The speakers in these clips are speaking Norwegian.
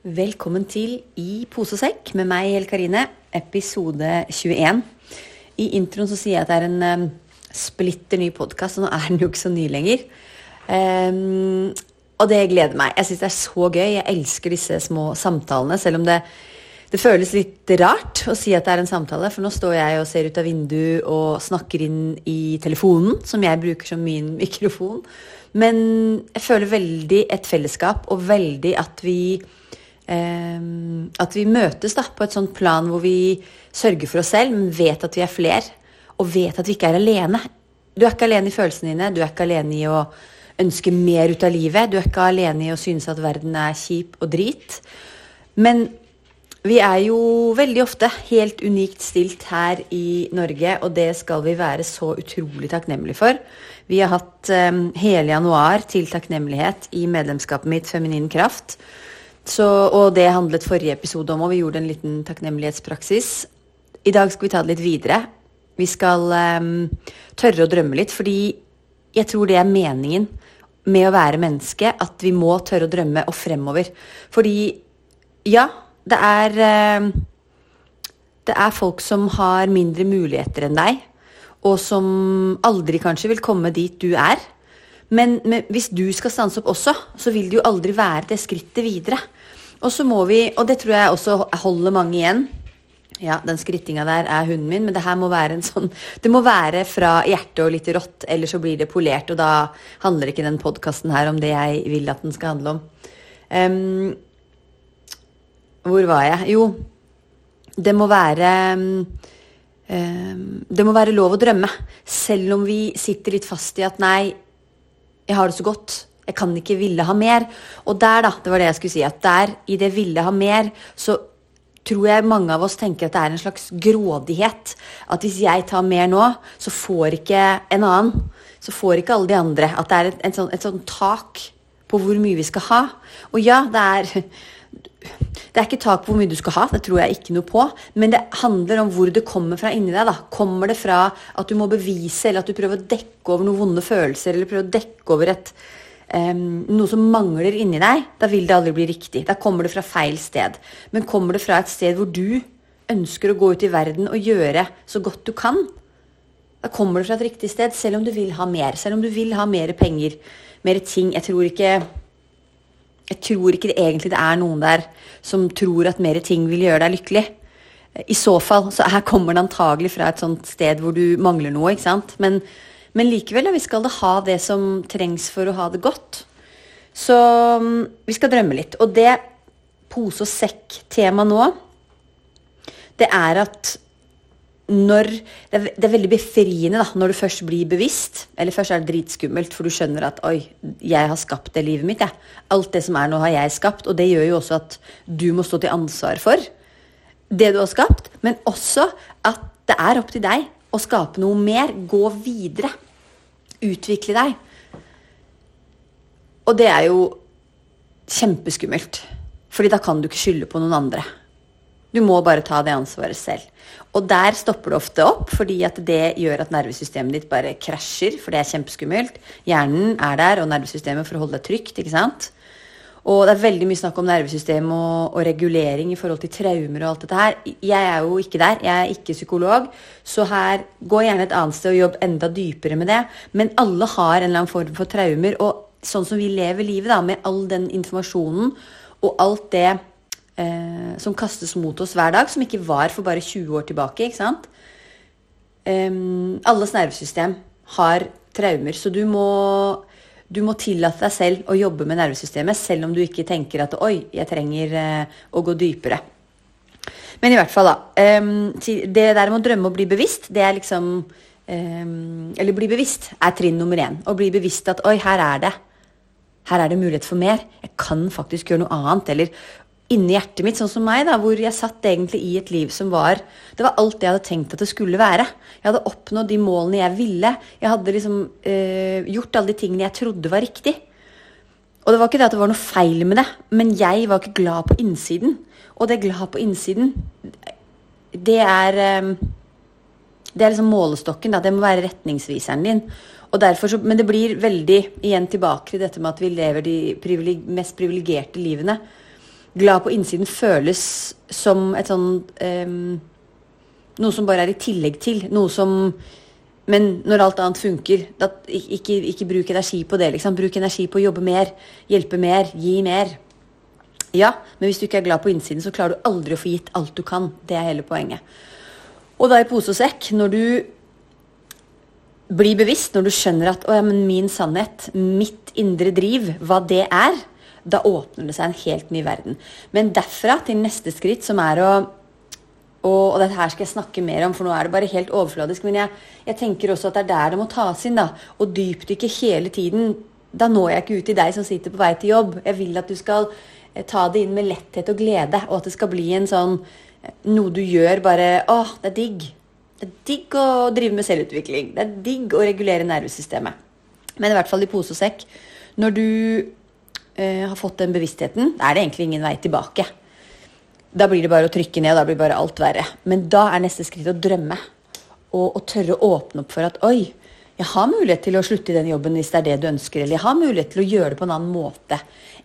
Velkommen til I posesekk med meg, Hel Karine, episode 21. I introen så sier jeg at det er en um, splitter ny podkast, og nå er den jo ikke så ny lenger. Um, og det gleder meg. Jeg syns det er så gøy. Jeg elsker disse små samtalene, selv om det, det føles litt rart å si at det er en samtale, for nå står jeg og ser ut av vinduet og snakker inn i telefonen, som jeg bruker som min mikrofon. Men jeg føler veldig et fellesskap, og veldig at vi at vi møtes da, på et sånt plan hvor vi sørger for oss selv, men vet at vi er flere. Og vet at vi ikke er alene. Du er ikke alene i følelsene dine, du er ikke alene i å ønske mer ut av livet. Du er ikke alene i å synes at verden er kjip og drit. Men vi er jo veldig ofte helt unikt stilt her i Norge, og det skal vi være så utrolig takknemlige for. Vi har hatt um, hele januar til takknemlighet i medlemskapet mitt Feminin Kraft. Så, og det handlet forrige episode om, og vi gjorde en liten takknemlighetspraksis. I dag skal vi ta det litt videre. Vi skal um, tørre å drømme litt, fordi jeg tror det er meningen med å være menneske, at vi må tørre å drømme og fremover. Fordi ja, det er um, Det er folk som har mindre muligheter enn deg, og som aldri kanskje vil komme dit du er. Men, men, hvis du skal stanse opp også, så vil det jo aldri være det skrittet videre. Og så må vi, og det tror jeg også holder mange igjen Ja, den skrittinga der er hunden min, men det her må være en sånn Det må være fra hjertet og litt rått, eller så blir det polert. Og da handler ikke den podkasten her om det jeg vil at den skal handle om. Um, hvor var jeg? Jo, det må være um, Det må være lov å drømme. Selv om vi sitter litt fast i at nei, jeg har det så godt. Jeg kan ikke ville ha mer. Og der, da, det var det jeg skulle si, at der, i det ville ha mer, så tror jeg mange av oss tenker at det er en slags grådighet. At hvis jeg tar mer nå, så får ikke en annen. Så får ikke alle de andre. At det er et, et, sånt, et sånt tak på hvor mye vi skal ha. Og ja, det er det er ikke tak på hvor mye du skal ha, det tror jeg ikke noe på. Men det handler om hvor det kommer fra inni deg. da. Kommer det fra at du må bevise, eller at du prøver å dekke over noen vonde følelser, eller prøver å dekke over et, um, noe som mangler inni deg, da vil det aldri bli riktig. Da kommer det fra feil sted. Men kommer det fra et sted hvor du ønsker å gå ut i verden og gjøre så godt du kan, da kommer det fra et riktig sted, selv om du vil ha mer. Selv om du vil ha mer penger, mer ting. Jeg tror ikke jeg tror ikke det egentlig det er noen der som tror at mer ting vil gjøre deg lykkelig. I så fall så her kommer det antagelig fra et sånt sted hvor du mangler noe. ikke sant? Men, men likevel, ja, vi skal da ha det som trengs for å ha det godt. Så mm, vi skal drømme litt. Og det pose og sekk-temaet nå, det er at når det er, det er, veldig befriende da, når du først blir bevisst. Eller først er det dritskummelt, for du skjønner at 'oi, jeg har skapt det livet mitt'. Jeg. Alt det som er nå, har jeg skapt. Og det gjør jo også at du må stå til ansvar for det du har skapt. Men også at det er opp til deg å skape noe mer. Gå videre. Utvikle deg. Og det er jo kjempeskummelt. Fordi da kan du ikke skylde på noen andre. Du må bare ta det ansvaret selv. Og der stopper det ofte opp, fordi at det gjør at nervesystemet ditt bare krasjer, for det er kjempeskummelt. Hjernen er der, og nervesystemet for å holde deg trygt, ikke sant. Og det er veldig mye snakk om nervesystem og, og, regulering i forhold til traumer og alt dette her. Jeg er jo ikke der, jeg er ikke psykolog, så her gå gjerne et annet sted og jobb enda dypere med det. Men alle har en eller annen form for traumer, og sånn som vi lever livet, da, med all den informasjonen og alt det eh, som kastes mot oss hver dag, som ikke var for bare 20 år tilbake. ikke sant? Eh, alles nervesystem har traumer, så du må, du må tillate deg selv å jobbe med nervesystemet, selv om du ikke tenker at 'oi, jeg trenger eh, å gå dypere'. Men i hvert fall, da. Det der med å drømme og bli bevisst, det er liksom Eller bli bevisst er trinn nummer én. Å bli bevisst at 'oi, her er det'. Her er det mulighet for mer. Jeg kan faktisk gjøre noe annet. Eller inni hjertet mitt, sånn som meg, da, hvor jeg satt egentlig i et liv som var Det var alt jeg hadde tenkt at det skulle være. Jeg hadde oppnådd de målene jeg ville. Jeg hadde liksom øh, gjort alle de tingene jeg trodde var riktig. Og det var ikke det at det var noe feil med det, men jeg var ikke glad på innsiden. Og det glad på innsiden, det er øh, Det er liksom målestokken. Da. Det må være retningsviseren din. Så, men det blir veldig igjen tilbake til dette med at vi lever de privileg, mest privilegerte livene glad på innsiden føles som et sånn um, Noe som bare er i tillegg til. Noe som Men når alt annet funker, da, ikke, ikke, bruk energi på det. Liksom. Bruk energi på å jobbe mer, hjelpe mer, gi mer. Ja, men hvis du ikke er glad på innsiden, så klarer du aldri å få gitt alt du kan. Det er hele poenget. Og da i pose og sekk, når du blir bevisst, når du skjønner at å, ja, min sannhet, mitt indre driv, hva det er, da åpner det seg en helt ny verden. Men derfra til neste skritt, som er å og, og dette her skal jeg snakke mer om, for nå er det bare helt overfladisk. Men jeg, jeg tenker også at det er der det må tas inn. da, Og dypdykke hele tiden. Da når jeg ikke ut til deg som sitter på vei til jobb. Jeg vil at du skal eh, ta det inn med letthet og glede, og at det skal bli en sånn eh, noe du gjør bare Å, det er digg. Det er digg å drive med selvutvikling. Det er digg å regulere nervesystemet. Men i hvert fall i pose og sekk. Når du uh, har fått den bevisstheten, da er det egentlig ingen vei tilbake. Da blir det bare å trykke ned, da blir bare alt verre. Men da er neste skritt å drømme. Og, og tørre å åpne opp for at oi, jeg har mulighet til å slutte i den jobben hvis det er det du ønsker. Eller jeg har mulighet til å gjøre det på en annen måte.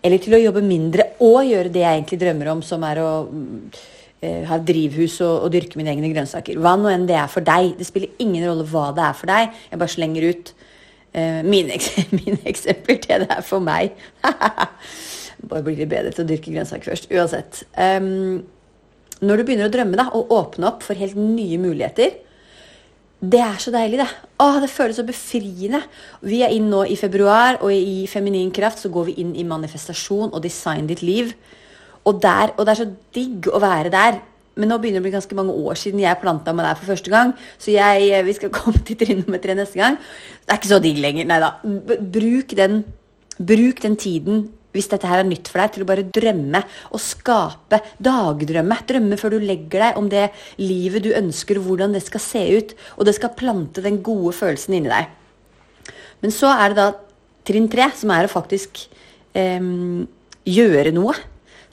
Eller til å jobbe mindre og gjøre det jeg egentlig drømmer om, som er å uh, ha drivhus og, og, dyrke mine egne grønnsaker. Hva nå enn det er for deg. Det spiller ingen rolle hva det er for deg. Jeg bare slenger ut mine, mine, eksempler til det er for meg. Bare blir litt bedre til å dyrke grønnsaker først. Uansett. Um, når du begynner å drømme da, og åpne opp for helt nye muligheter det er så deilig, det. Åh, det føles så befriende. Vi er inne nå i februar, og i Feminin kraft så går vi inn i manifestasjon og design ditt liv. Og, der, og det er så digg å være der. Men nå begynner det å bli ganske mange år siden jeg planta meg der for første gang. Så jeg, vi skal komme til trinn nummer tre neste gang. Det er ikke så digg lenger. Nei da. Bruk den, bruk den tiden hvis dette her er nytt for deg, til å bare drømme og skape. Dagdrømme. Drømme før du legger deg om det livet du ønsker, hvordan det skal se ut. Og det skal plante den gode følelsen inni deg. Men så er det da trinn tre, som er å faktisk eh, gjøre noe.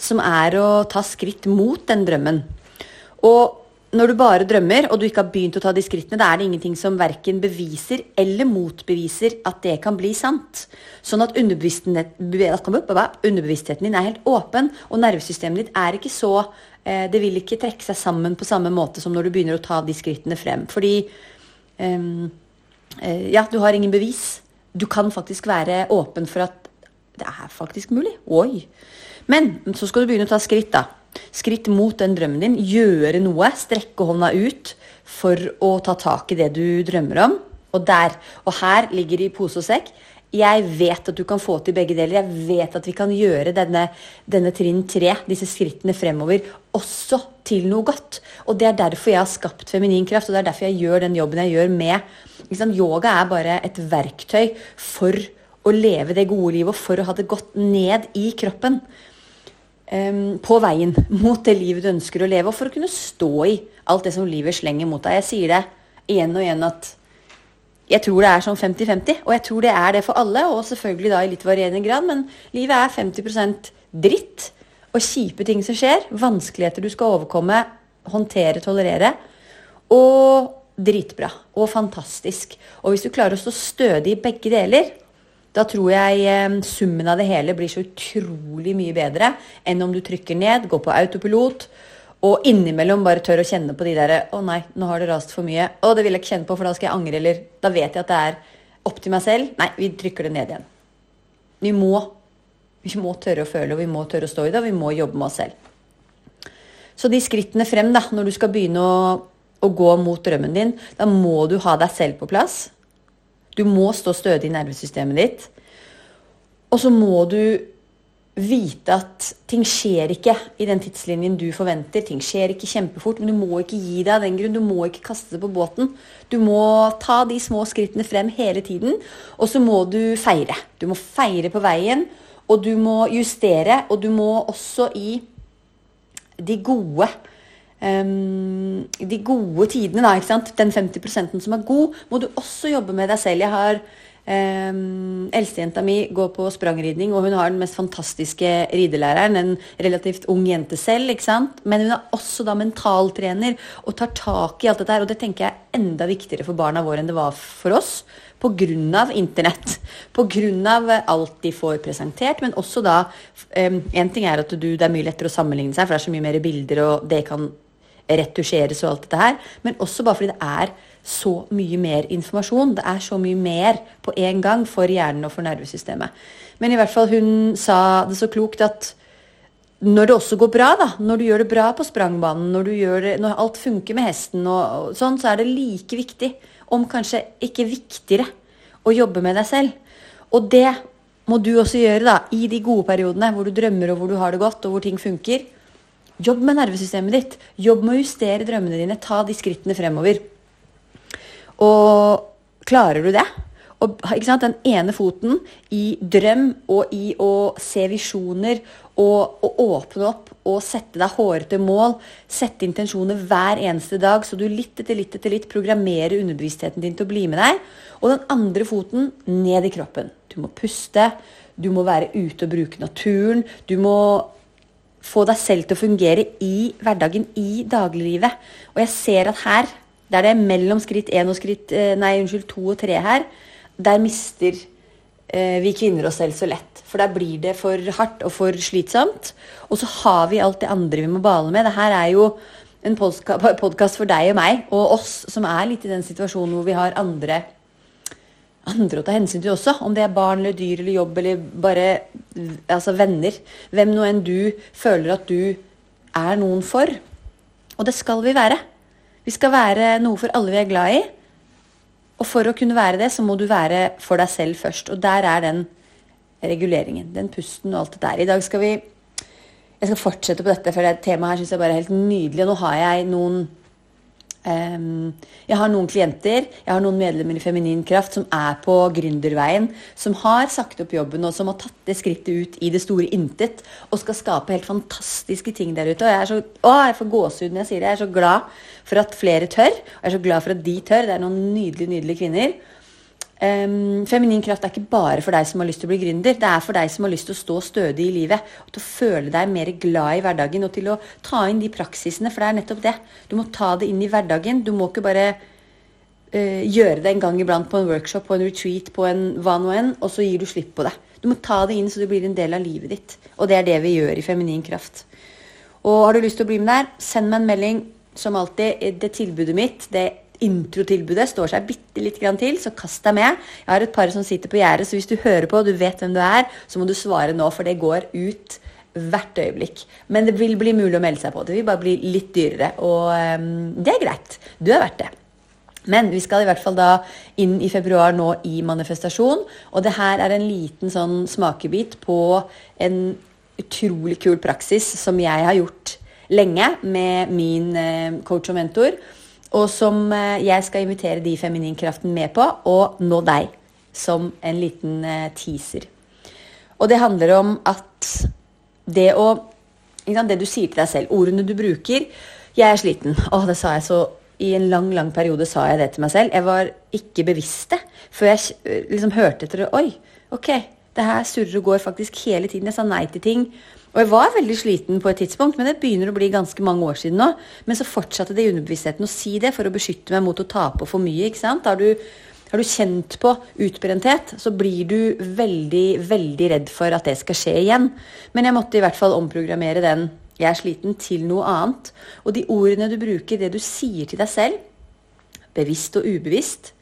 Som er å ta skritt mot den drømmen. Og når du bare drømmer, og du ikke har begynt å ta de skrittene, da er det ingenting som verken beviser eller motbeviser at det kan bli sant. Sånn at underbevisstheten din er helt åpen, og nervesystemet ditt er ikke så eh, Det vil ikke trekke seg sammen på samme måte som når du begynner å ta de skrittene frem. Fordi um, Ja, du har ingen bevis. Du kan faktisk være åpen for at det er faktisk mulig. Oi. Men så skal du begynne å ta skritt, da. Skritt mot den drømmen din. Gjøre noe. Strekke hånda ut for å ta tak i det du drømmer om. Og der. Og her ligger det i pose og sekk. Jeg vet at du kan få til begge deler. Jeg vet at vi kan gjøre denne, denne trinn tre, disse skrittene fremover, også til noe godt. Og det er derfor jeg har skapt feminin kraft, og det er derfor jeg gjør den jobben jeg gjør med Yoga er bare et verktøy for å leve det gode livet og for å ha det godt ned i kroppen på veien mot det livet du ønsker å leve, og for å kunne stå i alt det som livet slenger mot deg. Jeg sier det igjen og igjen at jeg tror det er sånn 50-50, og jeg tror det er det for alle, og selvfølgelig da i litt varierende grad, men livet er 50% dritt og kjipe ting som skjer, vanskeligheter du skal overkomme, håndtere, tolerere, og dritbra og fantastisk. Og hvis du klarer å stå stødig i begge deler, da tror jeg eh, summen av det hele blir så utrolig mye bedre enn om du trykker ned, går på autopilot og innimellom bare tør å kjenne på de derre 'Å nei, nå har det rast for mye.' 'Å, det vil jeg ikke kjenne på, for da skal jeg angre.' Eller 'Da vet jeg at det er opp til meg selv.' Nei, vi trykker det ned igjen. Vi må, vi må tørre å føle, og vi må tørre å stå i det, og vi må jobbe med oss selv. Så de skrittene frem, da, når du skal begynne å, å gå mot drømmen din, da må du ha deg selv på plass. Du må stå stødig i nervesystemet ditt. Og så må du vite at ting skjer ikke i den tidslinjen du forventer. Ting skjer ikke kjempefort, men du må ikke gi deg av den grunn. Du må ikke kaste det på båten. Du må ta de små skrittene frem hele tiden. Og så må du feire. Du må feire på veien, og du må justere. Og du må også i de gode um, De gode tidene, da. ikke sant? Den 50 som er god, må du også jobbe med deg selv. Jeg har Um, Eldstejenta mi går på sprangridning, og hun har den mest fantastiske ridelæreren. En relativt ung jente selv, ikke sant? men hun er også da mentaltrener og tar tak i alt dette her. Og det tenker jeg er enda viktigere for barna våre enn det var for oss. Pga. internett. Pga. alt de får presentert, men også da um, En ting er at du, det er mye lettere å sammenligne seg, for det er så mye mer bilder, og det kan retusjeres og alt dette her. Men også bare fordi det er så mye mer informasjon. Det er så mye mer på en gang for hjernen og for nervesystemet. Men i hvert fall hun sa det så klokt at når det også går bra, da, når du gjør det bra på sprangbanen, når, det, når alt funker med hesten, og, og, sånn, så er det like viktig, om kanskje ikke viktigere, å jobbe med deg selv. Og det må du også gjøre da, i de gode periodene hvor du drømmer og hvor du har det godt og hvor ting funker. Jobb med nervesystemet ditt. Jobb med å justere drømmene dine. Ta de skrittene fremover. Og klarer du det? Og, Den ene foten i drøm og i å se visjoner og, og, åpne opp og sette deg hårete mål. Sette intensjoner hver eneste dag, så du litt etter litt etter litt programmerer underbevisstheten din til å bli med deg. Og den andre foten ned i kroppen. Du må puste, du må være ute og bruke naturen. Du må få deg selv til å fungere i hverdagen, i dagliglivet. Og jeg ser at her der det er mellom skritt én og skritt eh, Nei, unnskyld, to og tre her. Der mister eh, vi kvinner oss selv så lett. For der blir det for hardt og for slitsomt. Og så har vi alt det andre vi må bale med. Det her er jo en podkast for deg og meg og oss som er litt i den situasjonen hvor vi har andre, andre å ta hensyn til også. Om det er barn eller dyr eller jobb eller bare altså venner. Hvem nå enn du føler at du er noen for. Og det skal vi være. Vi skal være noe for alle vi er glad i. Og for å kunne være det, så må du være for deg selv først. Og der er den reguleringen. Den pusten og alt det der. I dag skal vi Jeg skal fortsette på dette, for det temaet her syns jeg bare er helt nydelig. Og nå har jeg noen jeg har noen klienter, jeg har noen medlemmer i Feminin Kraft som er på gründerveien, som har sagt opp jobben og som har tatt det skrittet ut i det store intet og skal skape helt fantastiske ting der ute. Og jeg er så, å, jeg får gåsehud når jeg sier det. Jeg er så glad for at flere tør. Og jeg er så glad for at de tør. Det er noen nydelige, nydelige kvinner. Um, feminin kraft er ikke bare for deg som har lyst til å bli gründer. Det er for deg som har lyst til å stå stødig i livet. Og til å føle deg mer glad i hverdagen og til å ta inn de praksisene. For det er nettopp det. Du må ta det inn i hverdagen. Du må ikke bare uh, gjøre det en gang iblant på en workshop, på en retreat, på en hva nå enn, og så gir du slipp på det. Du må ta det inn så det blir en del av livet ditt. Og det er det vi gjør i Feminin kraft. Og har du lyst til å bli med der, send meg en melding. Som alltid, det tilbudet mitt, det introtilbudet står seg bitte litt til, så kast deg med. Jeg har et par som sitter på gjerdet, så hvis du hører på og du vet hvem du er, så må du svare nå, for det går ut hvert øyeblikk. Men det vil bli mulig å melde seg på. Det vil bare bli litt dyrere, og um, det er greit. Du er verdt det. Men vi skal i hvert fall da inn i februar nå i manifestasjon. Og det her er en liten sånn smakebit på en utrolig kul praksis som jeg har gjort lenge med min eh, coach og mentor og som eh, jeg skal invitere de i Femininkraften med på, og nå deg som en liten eh, teaser. Og det handler om at det å Det du sier til deg selv, ordene du bruker 'Jeg er sliten'. Å, det sa jeg så I en lang, lang periode sa jeg det til meg selv. Jeg var ikke bevisst det før jeg eh, liksom hørte etter. det. Oi, ok, det her surrer og går faktisk hele tiden. Jeg sa nei til ting og jeg var veldig sliten på et tidspunkt, men det begynner å bli ganske mange år siden nå. Men så fortsatte det i underbevisstheten å si det for å beskytte meg mot å tape for mye. ikke sant? Har du, har du kjent på utbrenthet, så blir du veldig, veldig redd for at det skal skje igjen. Men jeg måtte i hvert fall omprogrammere den 'jeg er sliten' til noe annet. Og de ordene du bruker, det du sier til deg selv, bevisst og ubevisst,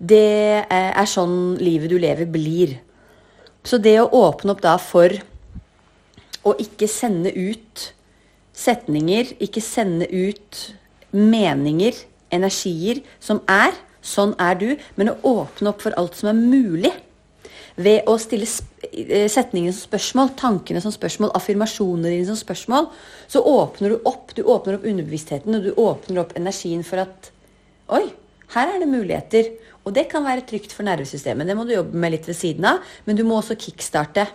det er sånn livet du lever, blir. Så det å åpne opp da for å ikke sende ut setninger, ikke sende ut meninger, energier, som er. Sånn er du. Men å åpne opp for alt som er mulig. Ved å stille eh, setningene som spørsmål, tankene som spørsmål, affirmasjonene dine som spørsmål, så åpner du opp. Du åpner opp underbevisstheten, og du åpner opp energien for at Oi, her er det muligheter. Og det kan være trygt for nervesystemet. Det må du jobbe med litt ved siden av. Men du må også kickstarte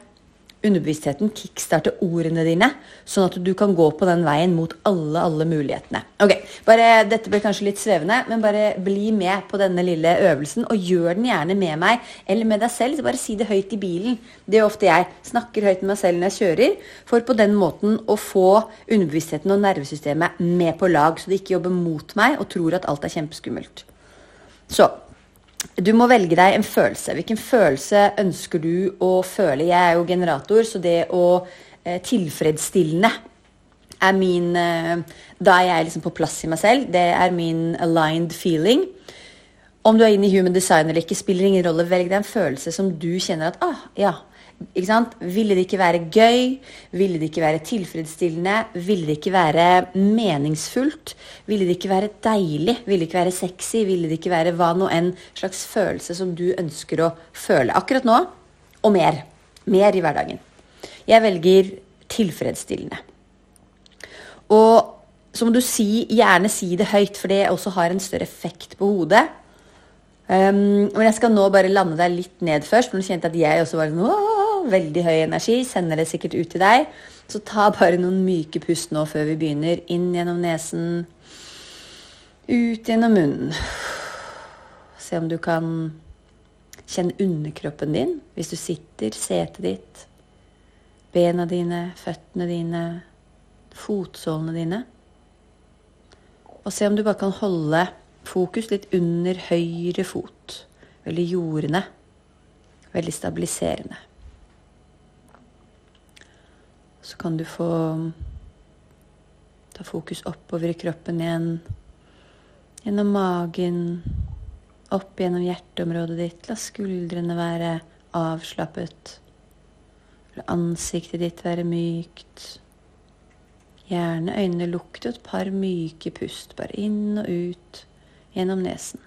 underbevisstheten kickstarte ordene dine, sånn at du kan gå på den veien mot alle, alle mulighetene. Ok, bare, Dette ble kanskje litt svevende, men bare bli med på denne lille øvelsen, og gjør den gjerne med meg eller med deg selv. Så bare si det høyt i bilen. Det gjør ofte jeg. Snakker høyt med meg selv når jeg kjører, for på den måten å få underbevisstheten og nervesystemet med på lag, så de ikke jobber mot meg og tror at alt er kjempeskummelt. Så du må velge deg en følelse. Hvilken følelse ønsker du å føle? Jeg er jo generator, så det å eh, tilfredsstillende er min eh, Da er jeg liksom på plass i meg selv. Det er min aligned feeling. Om du er inne i human design eller ikke, spiller ingen rolle. Velg deg en følelse som du kjenner at ah, ja, ikke sant? Ville det ikke være gøy? Ville det ikke være tilfredsstillende? Ville det ikke være meningsfullt? Ville det ikke være deilig? Ville det ikke være sexy? Ville det ikke være hva nå enn slags følelse som du ønsker å føle akkurat nå? Og mer. Mer i hverdagen. Jeg velger tilfredsstillende. Og så må du si, gjerne si det høyt, for det også har en større effekt på hodet. Um, men jeg skal nå bare lande deg litt ned først. For nå kjente jeg at jeg også var sånn veldig høy energi, sender det sikkert ut til deg. Så ta bare noen myke pust nå før vi begynner. Inn gjennom nesen, ut gjennom munnen. Se om du kan kjenne underkroppen din hvis du sitter, setet ditt, bena dine, føttene dine, fotsålene dine. Og se om du bare kan holde fokus litt under høyre fot. Veldig jordende. Veldig stabiliserende. Så kan du få ta fokus oppover i kroppen igjen. Gjennom magen, opp gjennom hjerteområdet ditt. La skuldrene være avslappet. La ansiktet ditt være mykt. Gjerne øynene lukket og et par myke pust, bare inn og ut gjennom nesen.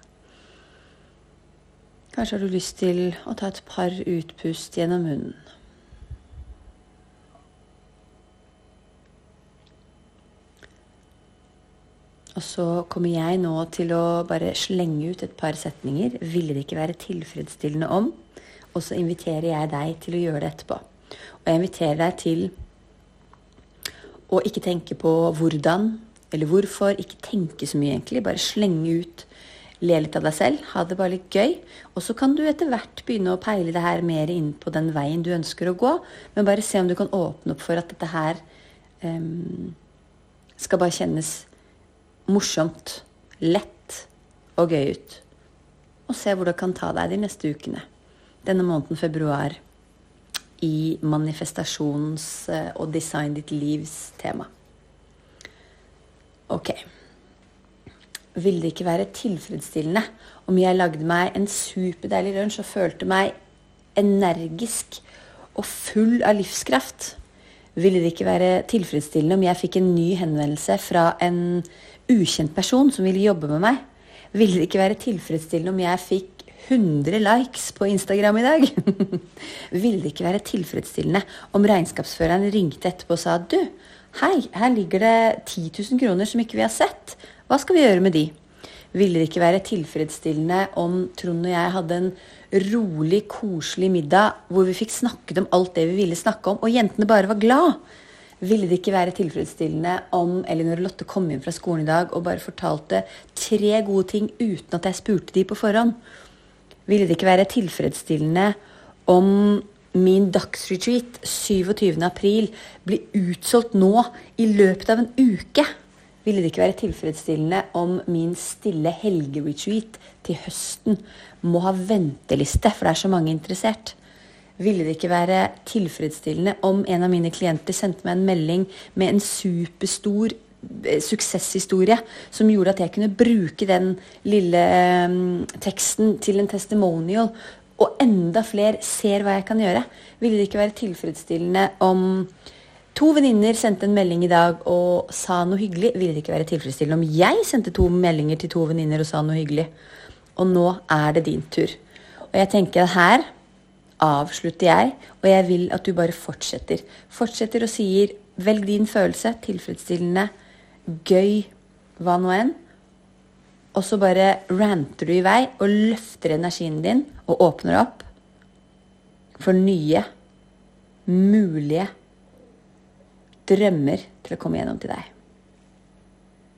Kanskje har du lyst til å ta et par utpust gjennom munnen. Og så kommer jeg nå til å bare slenge ut et par setninger. Ville det ikke være tilfredsstillende om? Og så inviterer jeg deg til å gjøre det etterpå. Og jeg inviterer deg til å ikke tenke på hvordan eller hvorfor. Ikke tenke så mye, egentlig. Bare slenge ut. Le litt av deg selv. Ha det bare litt gøy. Og så kan du etter hvert begynne å peile det her mer inn på den veien du ønsker å gå. Men bare se om du kan åpne opp for at dette her um, skal bare kjennes morsomt, lett og gøy ut. Og se hvor det kan ta deg de neste ukene. Denne måneden februar i manifestasjons- eh, og design ditt livs tema. Ok. Ville det ikke være tilfredsstillende om jeg lagde meg en superdeilig lunsj og følte meg energisk og full av livskraft? Ville det ikke være tilfredsstillende om jeg fikk en ny henvendelse fra en ukjent person som ville jobbe med meg, ville det ikke være tilfredsstillende om jeg fikk 100 likes på Instagram i dag? ville det ikke være tilfredsstillende om regnskapsføreren ringte etterpå og sa du, hei, her ligger det 10 000 kroner som ikke vi har sett, hva skal vi gjøre med de? Ville det ikke være tilfredsstillende om Trond og jeg hadde en rolig, koselig middag hvor vi fikk snakket om alt det vi ville snakke om, og jentene bare var glad? Ville det ikke være tilfredsstillende om Elinor og Lotte kom inn fra skolen i dag og bare fortalte tre gode ting uten at jeg spurte de på forhånd? Ville det ikke være tilfredsstillende om min dagsretreat 27.4 blir utsolgt nå i løpet av en uke? Ville det ikke være tilfredsstillende om min stille helgeretreat til høsten må ha venteliste, for det er så mange interessert? Ville det ikke være tilfredsstillende om en av mine klienter sendte meg en melding med en superstor eh, suksesshistorie som gjorde at jeg kunne bruke den lille um, teksten til en testimonial, og enda flere ser hva jeg kan gjøre? Ville det ikke være tilfredsstillende om to venninner sendte en melding i dag og sa noe hyggelig? Ville det ikke være tilfredsstillende om jeg sendte to meldinger til to venninner og sa noe hyggelig? Og nå er det din tur. Og jeg tenker her avslutter jeg, og jeg vil at du bare fortsetter. Fortsetter og sier 'velg din følelse', tilfredsstillende, gøy, hva nå enn. Og så bare ranter du i vei og løfter energien din og åpner opp for nye mulige drømmer til å komme gjennom til deg.